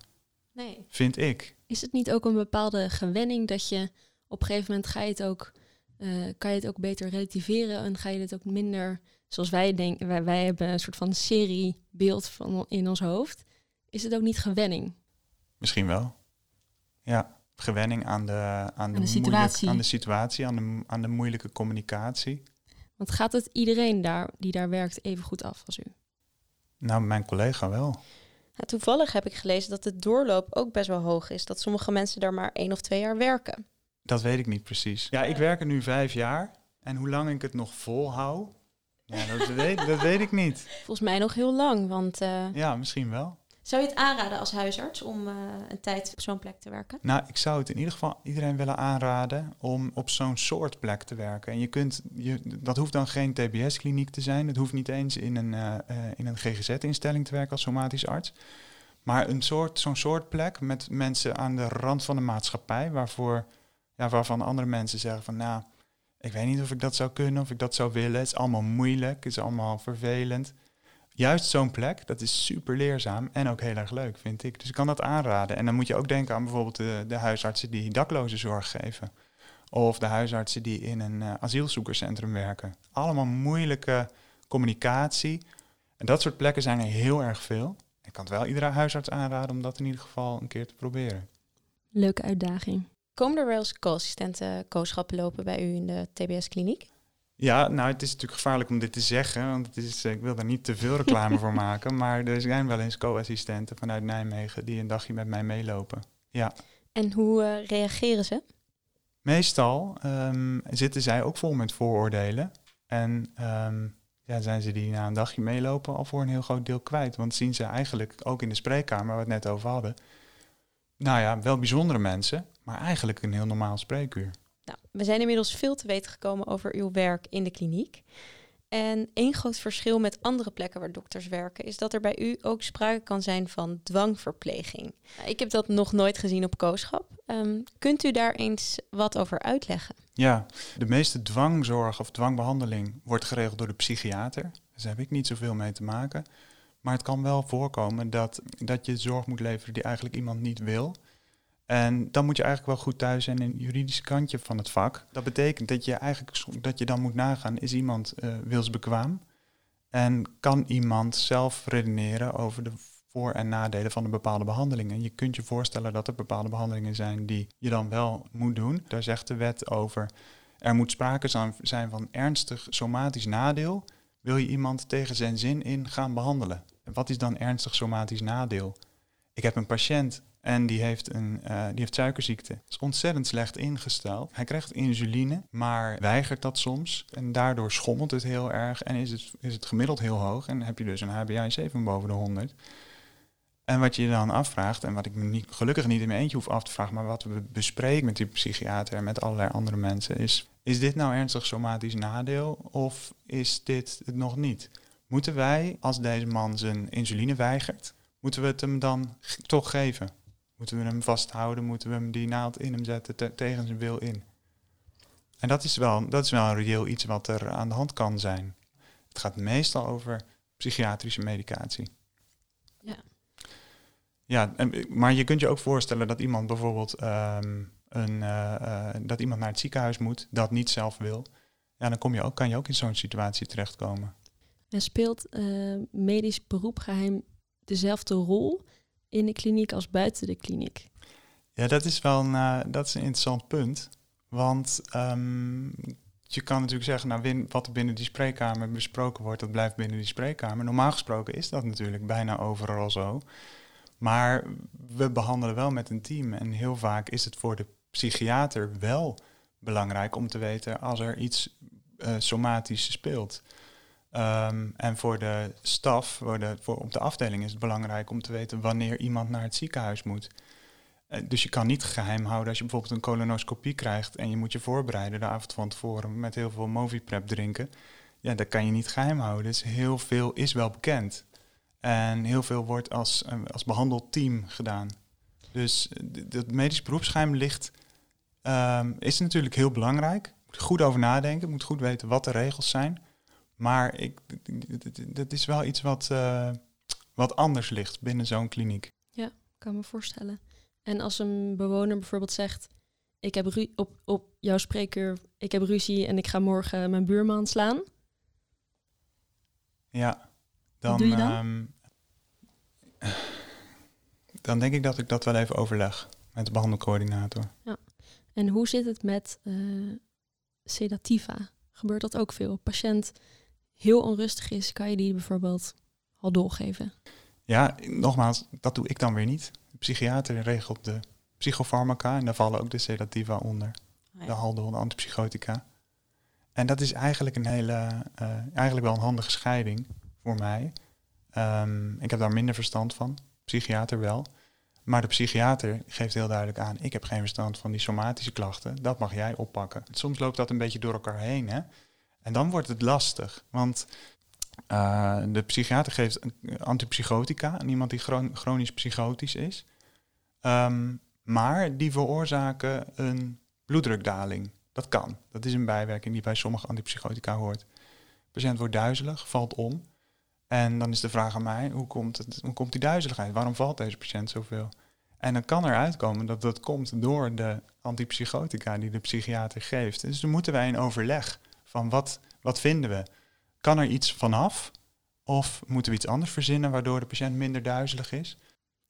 Nee. vind ik. Is het niet ook een bepaalde gewenning dat je op een gegeven moment ga je het ook, eh, kan je het ook beter relativeren en ga je het ook minder, zoals wij denken, wij, wij hebben een soort van seriebeeld van in ons hoofd. Is het ook niet gewenning? Misschien wel. Ja, gewenning aan de, aan de, de moeilijk- situatie. aan de situatie, aan de, aan de moeilijke communicatie. Want gaat het iedereen daar die daar werkt even goed af als u? Nou, mijn collega wel. Ja, toevallig heb ik gelezen dat de doorloop ook best wel hoog is. Dat sommige mensen daar maar één of twee jaar werken. Dat weet ik niet precies. Ja, ik werk er nu vijf jaar. En hoe lang ik het nog volhoud, ja, dat, [LAUGHS] weet, dat weet ik niet. Volgens mij nog heel lang, want... eh, Ja, misschien wel. Zou je het aanraden als huisarts om eh, een tijd op zo'n plek te werken? Nou, ik zou het in ieder geval iedereen willen aanraden om op zo'n soort plek te werken. En je kunt, je, dat hoeft dan geen TBS-kliniek te zijn. Het hoeft niet eens in een, eh, eh, in een GGZ-instelling te werken als somatisch arts. Maar een soort, zo'n soort plek met mensen aan de rand van de maatschappij, waarvoor, ja, waarvan andere mensen zeggen van, nou, ik weet niet of ik dat zou kunnen, of ik dat zou willen. Het is allemaal moeilijk, het is allemaal vervelend. Juist zo'n plek, dat is super leerzaam en ook heel erg leuk, vind ik. Dus ik kan dat aanraden. En dan moet je ook denken aan bijvoorbeeld de, de huisartsen die daklozenzorg geven. Of de huisartsen die in een eh, asielzoekerscentrum werken. Allemaal moeilijke communicatie. En dat soort plekken zijn er heel erg veel. Ik kan het wel iedere huisarts aanraden om dat in ieder geval een keer te proberen. Leuke uitdaging. Komen er wel eens co-assistenten kooschappen lopen bij u in de TBS-kliniek? Ja, nou, het is natuurlijk gevaarlijk om dit te zeggen, want het is, ik wil daar niet te veel reclame voor [LAUGHS] maken. Maar er zijn wel eens co-assistenten vanuit Nijmegen die een dagje met mij meelopen. Ja. En hoe uh, reageren ze? Meestal um, zitten zij ook vol met vooroordelen. En um, ja, zijn ze die na een dagje meelopen al voor een heel groot deel kwijt. Want zien ze eigenlijk ook in de spreekkamer, waar we het net over hadden, nou ja, wel bijzondere mensen, maar eigenlijk een heel normaal spreekuur. Nou, we zijn inmiddels veel te weten gekomen over uw werk in de kliniek. En één groot verschil met andere plekken waar dokters werken is dat er bij u ook sprake kan zijn van dwangverpleging. Ik heb dat nog nooit gezien op kooschap. Um, kunt u daar eens wat over uitleggen? Ja, de meeste dwangzorg of dwangbehandeling wordt geregeld door de psychiater. Dus daar heb ik niet zoveel mee te maken. Maar het kan wel voorkomen dat, dat je zorg moet leveren die eigenlijk iemand niet wil. En dan moet je eigenlijk wel goed thuis zijn in het juridische kantje van het vak. Dat betekent dat je eigenlijk dat je dan moet nagaan, is iemand uh, wilsbekwaam? En kan iemand zelf redeneren over de voor- en nadelen van een bepaalde behandeling? En je kunt je voorstellen dat er bepaalde behandelingen zijn die je dan wel moet doen. Daar zegt de wet over. Er moet sprake zijn van ernstig somatisch nadeel. Wil je iemand tegen zijn zin in gaan behandelen? En wat is dan ernstig somatisch nadeel? Ik heb een patiënt en die heeft, een, uh, die heeft suikerziekte. is ontzettend slecht ingesteld. Hij krijgt insuline, maar weigert dat soms. En daardoor schommelt het heel erg en is het, is het gemiddeld heel hoog. En heb je dus een HbA1c van boven de 100. En wat je dan afvraagt, en wat ik me gelukkig niet in mijn eentje hoef af te vragen, maar wat we bespreken met die psychiater en met allerlei andere mensen, is: is dit nou ernstig somatisch nadeel of is dit het nog niet? Moeten wij, als deze man zijn insuline weigert, moeten we het hem dan toch geven? Moeten we hem vasthouden? Moeten we hem die naald in hem zetten tegen zijn wil in? En dat is, wel, dat is wel een reëel iets wat er aan de hand kan zijn. Het gaat meestal over psychiatrische medicatie. Ja. En, maar je kunt je ook voorstellen dat iemand bijvoorbeeld um, een, uh, uh, dat iemand naar het ziekenhuis moet, dat niet zelf wil. Ja, dan kom je ook, kan je ook in zo'n situatie terechtkomen. En speelt uh, medisch beroepgeheim dezelfde rol in de kliniek als buiten de kliniek? Ja, dat is wel een, dat is een interessant punt. Want um, je kan natuurlijk zeggen, nou, wat er binnen die spreekkamer besproken wordt, dat blijft binnen die spreekkamer. Normaal gesproken is dat natuurlijk bijna overal zo. Maar we behandelen wel met een team. En heel vaak is het voor de psychiater wel belangrijk om te weten als er iets uh, somatisch speelt. Um, en voor de staf, voor de, voor op de afdeling is het belangrijk om te weten wanneer iemand naar het ziekenhuis moet. Uh, dus je kan niet geheim houden als je bijvoorbeeld een colonoscopie krijgt en je moet je voorbereiden de avond van tevoren met heel veel Moviprep drinken. Ja, dat kan je niet geheim houden. Dus heel veel is wel bekend. En heel veel wordt als, uh, als behandelteam gedaan. Dus het medisch beroepsgeheim ligt, um, is natuurlijk heel belangrijk. Moet er goed over nadenken, moet goed weten wat de regels zijn. Maar ik, dat is wel iets wat, uh, wat anders ligt binnen zo'n kliniek. Ja, kan me voorstellen. En als een bewoner bijvoorbeeld zegt: Ik heb ru- op, op jouw spreekuur, ik heb ruzie en ik ga morgen mijn buurman slaan. Ja, dan, Wat doe je dan? Um, dan denk ik dat ik dat wel even overleg met de behandelcoördinator. Ja. En hoe zit het met uh, sedativa? Gebeurt dat ook veel? Patiënt heel onrustig is, kan je die bijvoorbeeld al doorgeven? Ja, nogmaals, dat doe ik dan weer niet. De psychiater regelt de psychofarmaca en daar vallen ook de sedativa onder. Oh ja. De haldol, de antipsychotica. En dat is eigenlijk een hele, uh, eigenlijk wel een handige scheiding voor mij. Um, ik heb daar minder verstand van, psychiater wel. Maar de psychiater geeft heel duidelijk aan, ik heb geen verstand van die somatische klachten, dat mag jij oppakken. Soms loopt dat een beetje door elkaar heen. Hè? En dan wordt het lastig, want uh, de psychiater geeft antipsychotica aan iemand die chron chronisch psychotisch is. Um, maar die veroorzaken een bloeddrukdaling. Dat kan. Dat is een bijwerking die bij sommige antipsychotica hoort. De patiënt wordt duizelig, valt om. En dan is de vraag aan mij, hoe komt, het, hoe komt die duizeligheid? Waarom valt deze patiënt zoveel? En dan kan er uitkomen dat dat komt door de antipsychotica die de psychiater geeft. Dus dan moeten wij in overleg van wat, wat vinden we? Kan er iets vanaf? Of moeten we iets anders verzinnen waardoor de patiënt minder duizelig is?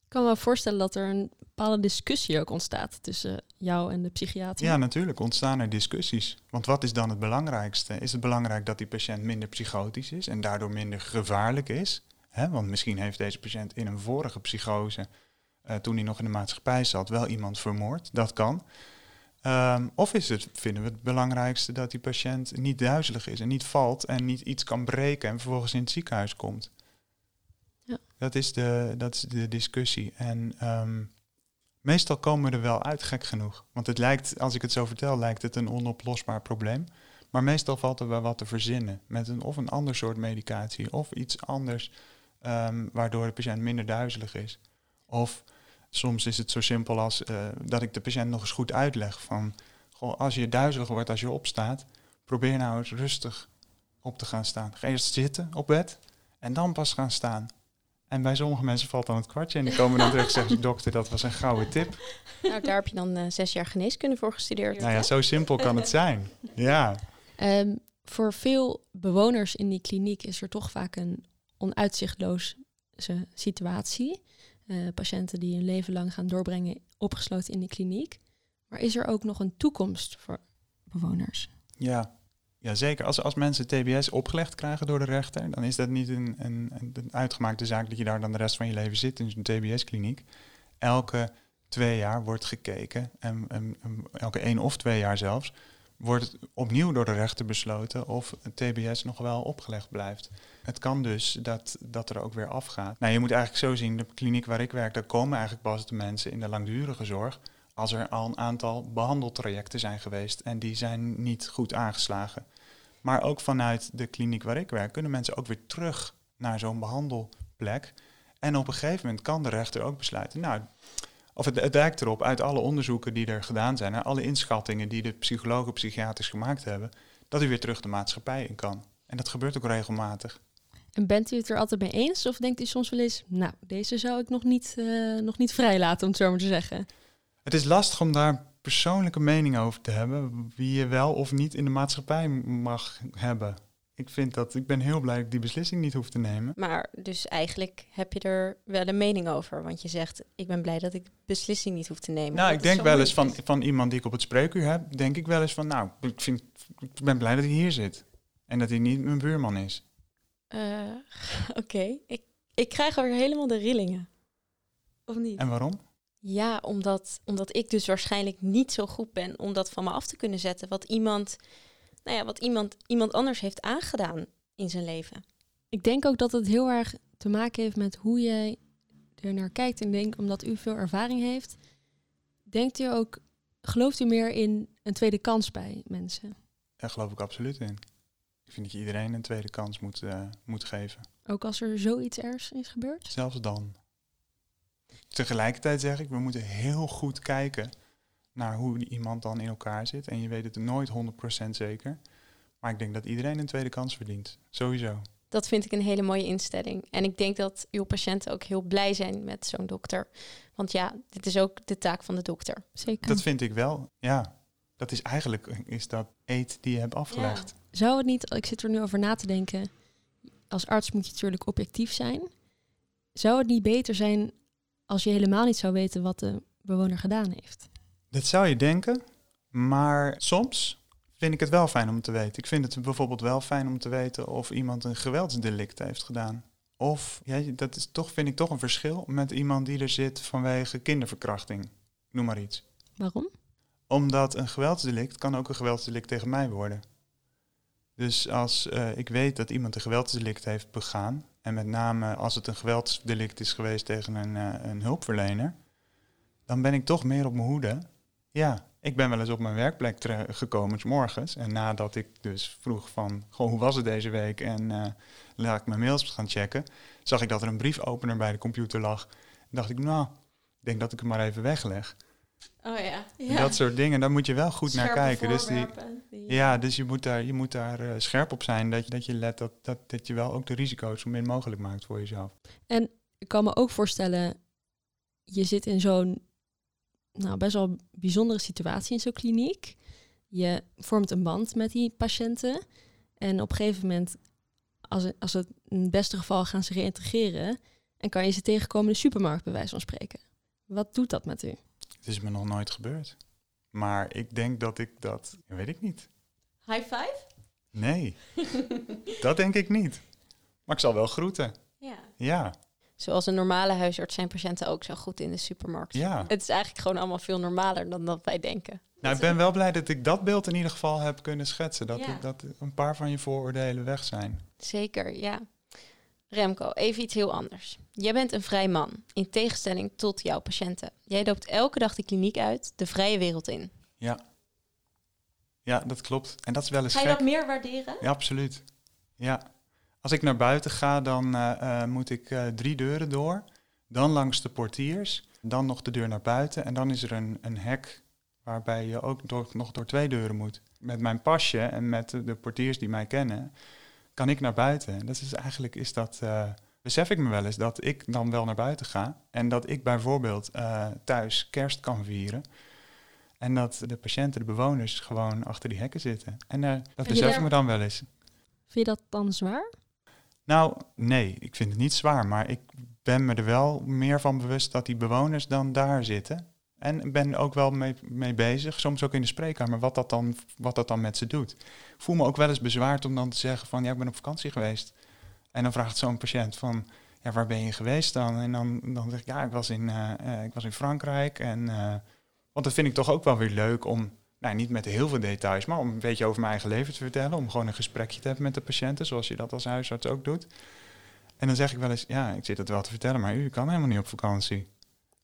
Ik kan me voorstellen dat er een bepaalde discussie ook ontstaat tussen jou en de psychiater. Ja, natuurlijk ontstaan er discussies. Want wat is dan het belangrijkste? Is het belangrijk dat die patiënt minder psychotisch is en daardoor minder gevaarlijk is? Want misschien heeft deze patiënt in een vorige psychose, eh, toen hij nog in de maatschappij zat, wel iemand vermoord. Dat kan. Ehm, of is het, vinden we het belangrijkste dat die patiënt niet duizelig is en niet valt en niet iets kan breken en vervolgens in het ziekenhuis komt? Ja. Dat, is de, dat is de discussie. En ehm, meestal komen we er wel uit, gek genoeg. Want het lijkt, als ik het zo vertel, lijkt het een onoplosbaar probleem. Maar meestal valt er wel wat te verzinnen. Met een of een ander soort medicatie of iets anders, ehm, waardoor de patiënt minder duizelig is. Of soms is het zo simpel als eh, dat ik de patiënt nog eens goed uitleg van, als je duizelig wordt als je opstaat, probeer nou eens rustig op te gaan staan. Ga eerst zitten op bed en dan pas gaan staan. En bij sommige mensen valt dan het kwartje en die komen dan terug en zeggen, dokter, dat was een gouden tip. Nou, daar heb je dan eh, zes jaar geneeskunde voor gestudeerd. Nou ja, zo simpel kan het zijn. Ja. Ehm, voor veel bewoners in die kliniek is er toch vaak een onuitzichtloze situatie. Eh, patiënten die hun leven lang gaan doorbrengen opgesloten in die kliniek. Maar is er ook nog een toekomst voor bewoners? Ja, ja zeker. Als, als mensen TBS opgelegd krijgen door de rechter, dan is dat niet een, een, een uitgemaakte zaak dat je daar dan de rest van je leven zit in zo'n TBS-kliniek. Elke twee jaar wordt gekeken, en, elke één of twee jaar zelfs, wordt opnieuw door de rechter besloten of een TBS nog wel opgelegd blijft. Het kan dus dat, dat er ook weer afgaat. Nou, je moet eigenlijk zo zien, de kliniek waar ik werk, daar komen eigenlijk pas de mensen in de langdurige zorg als er al een aantal behandeltrajecten zijn geweest en die zijn niet goed aangeslagen. Maar ook vanuit de kliniek waar ik werk kunnen mensen ook weer terug naar zo'n behandelplek. En op een gegeven moment kan de rechter ook besluiten, nou, of het, het lijkt erop uit alle onderzoeken die er gedaan zijn, alle inschattingen die de psychologen, psychiaters gemaakt hebben, dat u weer terug de maatschappij in kan. En dat gebeurt ook regelmatig. En bent u het er altijd mee eens? Of denkt u soms wel eens, nou, deze zou ik nog niet, uh, nog niet vrijlaten, om het zo maar te zeggen? Het is lastig om daar persoonlijke mening over te hebben, wie je wel of niet in de maatschappij mag hebben. Ik vind dat, ik ben heel blij dat ik die beslissing niet hoef te nemen. Maar dus eigenlijk heb je er wel een mening over. Want je zegt, ik ben blij dat ik de beslissing niet hoef te nemen. Nou, ik denk wel eens van, van iemand die ik op het spreekuur heb, denk ik wel eens van, nou, ik, vind, ik ben blij dat hij hier zit. En dat hij niet mijn buurman is. Uh, [LAUGHS] Oké, ik, ik krijg alweer helemaal de rillingen. Of niet? En waarom? Ja, omdat, omdat ik dus waarschijnlijk niet zo goed ben om dat van me af te kunnen zetten. Wat iemand, nou ja, wat iemand, iemand anders heeft aangedaan in zijn leven. Ik denk ook dat het heel erg te maken heeft met hoe jij er naar kijkt. En denk, omdat u veel ervaring heeft, denkt u ook, gelooft u meer in een tweede kans bij mensen? Daar geloof ik absoluut in. Ik vind dat je iedereen een tweede kans moet, uh, moet geven. Ook als er zoiets ergs is gebeurd? Zelfs dan. Tegelijkertijd zeg ik, we moeten heel goed kijken naar hoe iemand dan in elkaar zit. En je weet het nooit 100% zeker. Maar ik denk dat iedereen een tweede kans verdient. Sowieso. Dat vind ik een hele mooie instelling. En ik denk dat uw patiënten ook heel blij zijn met zo'n dokter. Want ja, dit is ook de taak van de dokter. Zeker. Dat vind ik wel, ja. Dat is eigenlijk is dat eet die je hebt afgelegd. Ja. Zou het niet, ik zit er nu over na te denken, als arts moet je natuurlijk objectief zijn. Zou het niet beter zijn als je helemaal niet zou weten wat de bewoner gedaan heeft? Dat zou je denken, maar soms vind ik het wel fijn om te weten. Ik vind het bijvoorbeeld wel fijn om te weten of iemand een geweldsdelict heeft gedaan. Of, ja, dat is toch, vind ik toch een verschil met iemand die er zit vanwege kinderverkrachting. Noem maar iets. Waarom? Omdat een geweldsdelict kan ook een geweldsdelict tegen mij worden. Dus als uh, ik weet dat iemand een geweldsdelict heeft begaan, en met name als het een geweldsdelict is geweest tegen een, uh, een hulpverlener, dan ben ik toch meer op mijn hoede. Ja, ik ben wel eens op mijn werkplek gekomen, morgens. En nadat ik dus vroeg van, goh, hoe was het deze week? En uh, laat ik mijn mails gaan checken, zag ik dat er een briefopener bij de computer lag. En dacht ik, nou, ik denk dat ik hem maar even wegleg. Oh ja. ja. Dat soort dingen, daar moet je wel goed naar kijken. Dus die, ja, dus je moet daar, je moet daar uh, scherp op zijn dat je, dat je let dat, dat, dat je wel ook de risico's zo min mogelijk maakt voor jezelf. En ik kan me ook voorstellen, je zit in zo'n nou, best wel bijzondere situatie in zo'n kliniek. Je vormt een band met die patiënten. En op een gegeven moment, als, het- als het in het beste geval gaan ze reïntegreren en kan je ze tegenkomen in de supermarkt, bij wijze van spreken. Wat doet dat met u? Het is me nog nooit gebeurd. Maar ik denk dat ik dat, weet ik niet. High five? Nee, [LAUGHS] dat denk ik niet. Maar ik zal wel groeten. Ja. Ja, Zoals een normale huisarts zijn patiënten ook zo goed in de supermarkt. ja. Het is eigenlijk gewoon allemaal veel normaler dan dat wij denken. Nou, ik ben wel blij dat ik dat beeld in ieder geval heb kunnen schetsen. Dat, Ja. dat een paar van je vooroordelen weg zijn. Zeker, ja. Remco, even iets heel anders. Jij bent een vrij man, in tegenstelling tot jouw patiënten. Jij loopt elke dag de kliniek uit, de vrije wereld in. Ja. Ja, dat klopt. En dat is wel eens Ga je gek. dat meer waarderen? Ja, absoluut. Ja. Als ik naar buiten ga, dan eh, eh, moet ik eh, drie deuren door. Dan langs de portiers. Dan nog de deur naar buiten. En dan is er een, een hek waarbij je ook door, nog door twee deuren moet. Met mijn pasje en met de portiers die mij kennen, kan ik naar buiten. En dat is eigenlijk, is dat, eh, besef ik me wel eens, dat ik dan wel naar buiten ga. En dat ik bijvoorbeeld eh, thuis kerst kan vieren. En dat de patiënten, de bewoners, gewoon achter die hekken zitten. En eh, dat besef ik me dan wel eens. Vind je dat dan zwaar? Nou, nee, ik vind het niet zwaar, maar ik ben me er wel meer van bewust dat die bewoners dan daar zitten. En ben ook wel mee, mee bezig, soms ook in de spreekkamer, wat dat, dan, wat dat dan met ze doet. Ik voel me ook wel eens bezwaard om dan te zeggen van, ja, ik ben op vakantie geweest. En dan vraagt zo'n patiënt van, ja, waar ben je geweest dan? En dan, dan zeg ik, ja, ik was in, eh, eh, ik was in Frankrijk. En, eh, want dat vind ik toch ook wel weer leuk om, nou, niet met heel veel details, maar om een beetje over mijn eigen leven te vertellen. Om gewoon een gesprekje te hebben met de patiënten, zoals je dat als huisarts ook doet. En dan zeg ik wel eens, ja, ik zit het wel te vertellen, maar u kan helemaal niet op vakantie.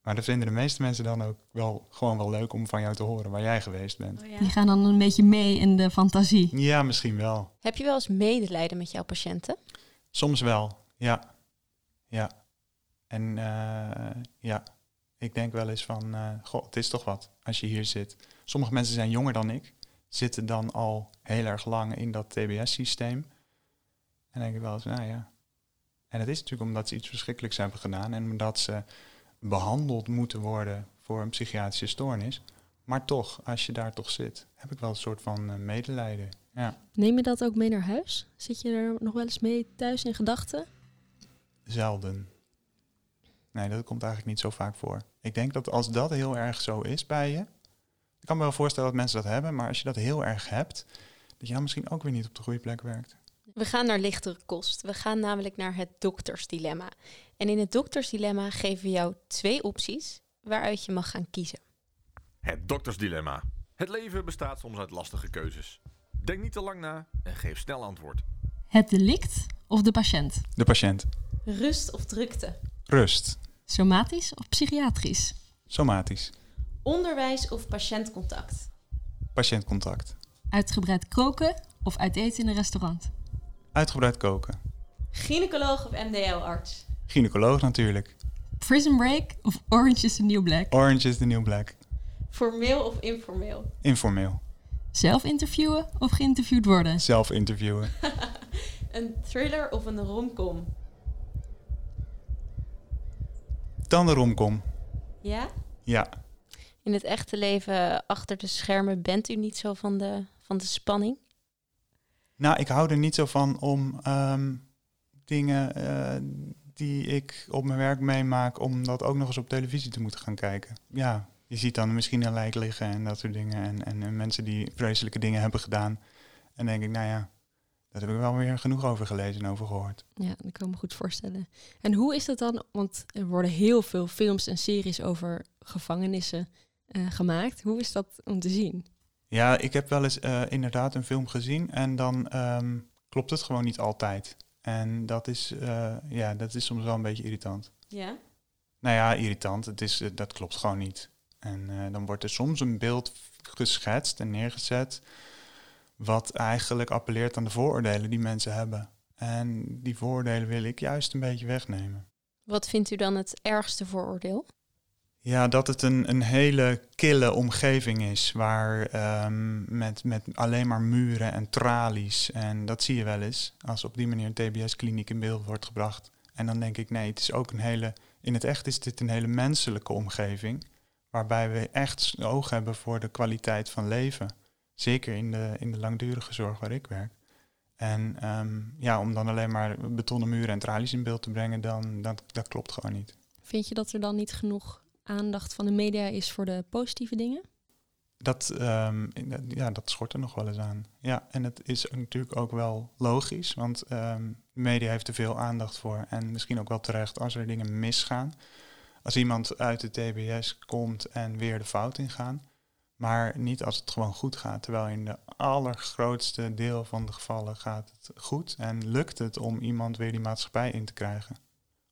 Maar dat vinden de meeste mensen dan ook wel gewoon wel leuk om van jou te horen waar jij geweest bent. Die gaan dan een beetje mee in de fantasie. Ja, misschien wel. Heb je wel eens medelijden met jouw patiënten? Soms wel, ja. Ja. En eh, ja, ik denk wel eens van, eh goh, het is toch wat als je hier zit. Sommige mensen zijn jonger dan ik, zitten dan al heel erg lang in dat TBS-systeem. En dan denk ik wel eens, nou ja. En het is natuurlijk omdat ze iets verschrikkelijks hebben gedaan en omdat ze behandeld moeten worden voor een psychiatrische stoornis. Maar toch, als je daar toch zit, heb ik wel een soort van eh, medelijden. Ja. Neem je dat ook mee naar huis? Zit je er nog wel eens mee thuis in gedachten? Zelden. Nee, dat komt eigenlijk niet zo vaak voor. Ik denk dat als dat heel erg zo is bij je. Ik kan me wel voorstellen dat mensen dat hebben, maar als je dat heel erg hebt, dat je dan misschien ook weer niet op de goede plek werkt. We gaan naar lichtere kost. We gaan namelijk naar het doktersdilemma. En in het doktersdilemma geven we jou twee opties waaruit je mag gaan kiezen. Het doktersdilemma. Het leven bestaat soms uit lastige keuzes. Denk niet te lang na en geef snel antwoord. Het delict of de patiënt? De patiënt. Rust of drukte? Rust. Somatisch of psychiatrisch? Somatisch. Onderwijs of patiëntcontact? Patiëntcontact. Uitgebreid koken of uit eten in een restaurant? Uitgebreid koken. Gynaecoloog of MDL-arts? Gynaecoloog natuurlijk. Prison Break of Orange is the New Black? Orange is the new black. Formeel of informeel? Informeel. Zelf interviewen of geïnterviewd worden? Zelf interviewen. [LAUGHS] Een thriller of een romcom? Dan de romcom. Ja? Ja. In het echte leven achter de schermen bent u niet zo van de, van de spanning? Nou, ik hou er niet zo van om ehm, dingen eh, die ik op mijn werk meemaak, om dat ook nog eens op televisie te moeten gaan kijken. Ja, je ziet dan misschien een lijk liggen en dat soort dingen. En, en, en mensen die vreselijke dingen hebben gedaan. En denk ik, nou ja, daar heb ik wel weer genoeg over gelezen en over gehoord. Ja, dat kan ik me goed voorstellen. En hoe is dat dan? Want er worden heel veel films en series over gevangenissen eh, gemaakt. Hoe is dat om te zien? Ja, ik heb wel eens eh, inderdaad een film gezien en dan ehm, klopt het gewoon niet altijd. En dat is, eh, ja, dat is soms wel een beetje irritant. Ja. Nou ja, irritant. Het is, eh, dat klopt gewoon niet. En dan wordt er soms een beeld geschetst en neergezet. wat eigenlijk appelleert aan de vooroordelen die mensen hebben. En die vooroordelen wil ik juist een beetje wegnemen. Wat vindt u dan het ergste vooroordeel? Ja, dat het een, een hele kille omgeving is. Waar ehm, met, met alleen maar muren en tralies. En dat zie je wel eens. Als op die manier een TBS-kliniek in beeld wordt gebracht. En dan denk ik, nee, het is ook een hele. In het echt is dit een hele menselijke omgeving. Waarbij we echt oog hebben voor de kwaliteit van leven. Zeker in de, in de langdurige zorg waar ik werk. En ehm, ja, om dan alleen maar betonnen muren en tralies in beeld te brengen, dan dat, dat klopt gewoon niet. Vind je dat er dan niet genoeg aandacht van de media is voor de positieve dingen? Dat, ehm, ja, dat schort er nog wel eens aan. Ja, en het is natuurlijk ook wel logisch, want ehm, de media heeft er veel aandacht voor. En misschien ook wel terecht als er dingen misgaan. Als iemand uit de TBS komt en weer de fout ingaan. Maar niet als het gewoon goed gaat. Terwijl in de allergrootste deel van de gevallen gaat het goed. En lukt het om iemand weer die maatschappij in te krijgen.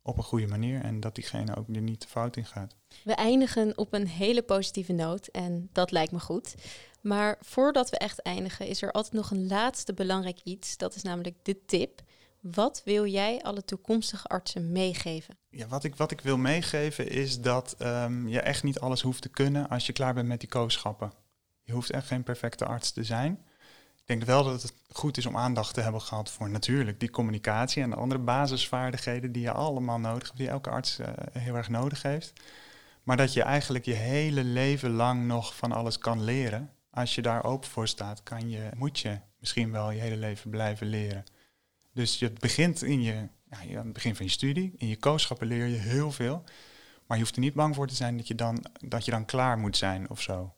Op een goede manier. En dat diegene ook er niet de fout in gaat. We eindigen op een hele positieve noot. En dat lijkt me goed. Maar voordat we echt eindigen, is er altijd nog een laatste belangrijk iets. Dat is namelijk de tip. Wat wil jij alle toekomstige artsen meegeven? Ja, wat ik, wat ik wil meegeven is dat um, je echt niet alles hoeft te kunnen als je klaar bent met die kooschappen. Je hoeft echt geen perfecte arts te zijn. Ik denk wel dat het goed is om aandacht te hebben gehad voor natuurlijk die communicatie en de andere basisvaardigheden die je allemaal nodig hebt, die elke arts uh, heel erg nodig heeft. Maar dat je eigenlijk je hele leven lang nog van alles kan leren. Als je daar open voor staat, kan je, moet je misschien wel je hele leven blijven leren. Dus je begint in je, ja, aan het begin van je studie, in je kooschappen leer je heel veel. Maar je hoeft er niet bang voor te zijn dat je dan, dat je dan klaar moet zijn of zo.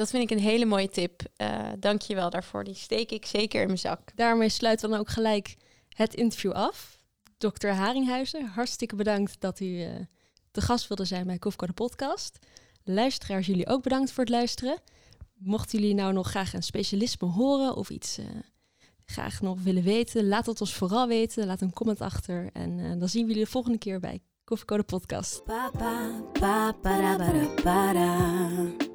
Dat vind ik een hele mooie tip. Uh, Dank je wel daarvoor. Die steek ik zeker in mijn zak. Daarmee sluiten we dan ook gelijk het interview af. Dokter Haringhuizen, hartstikke bedankt dat u uh, te gast wilde zijn bij Kofko de podcast. Luisteraars, jullie ook bedankt voor het luisteren. Mochten jullie nou nog graag een specialisme horen of iets uh, graag nog willen weten, laat het ons vooral weten. Laat een comment achter. En uh, dan zien we jullie de volgende keer bij Koffiecode Podcast. Pa, pa, pa,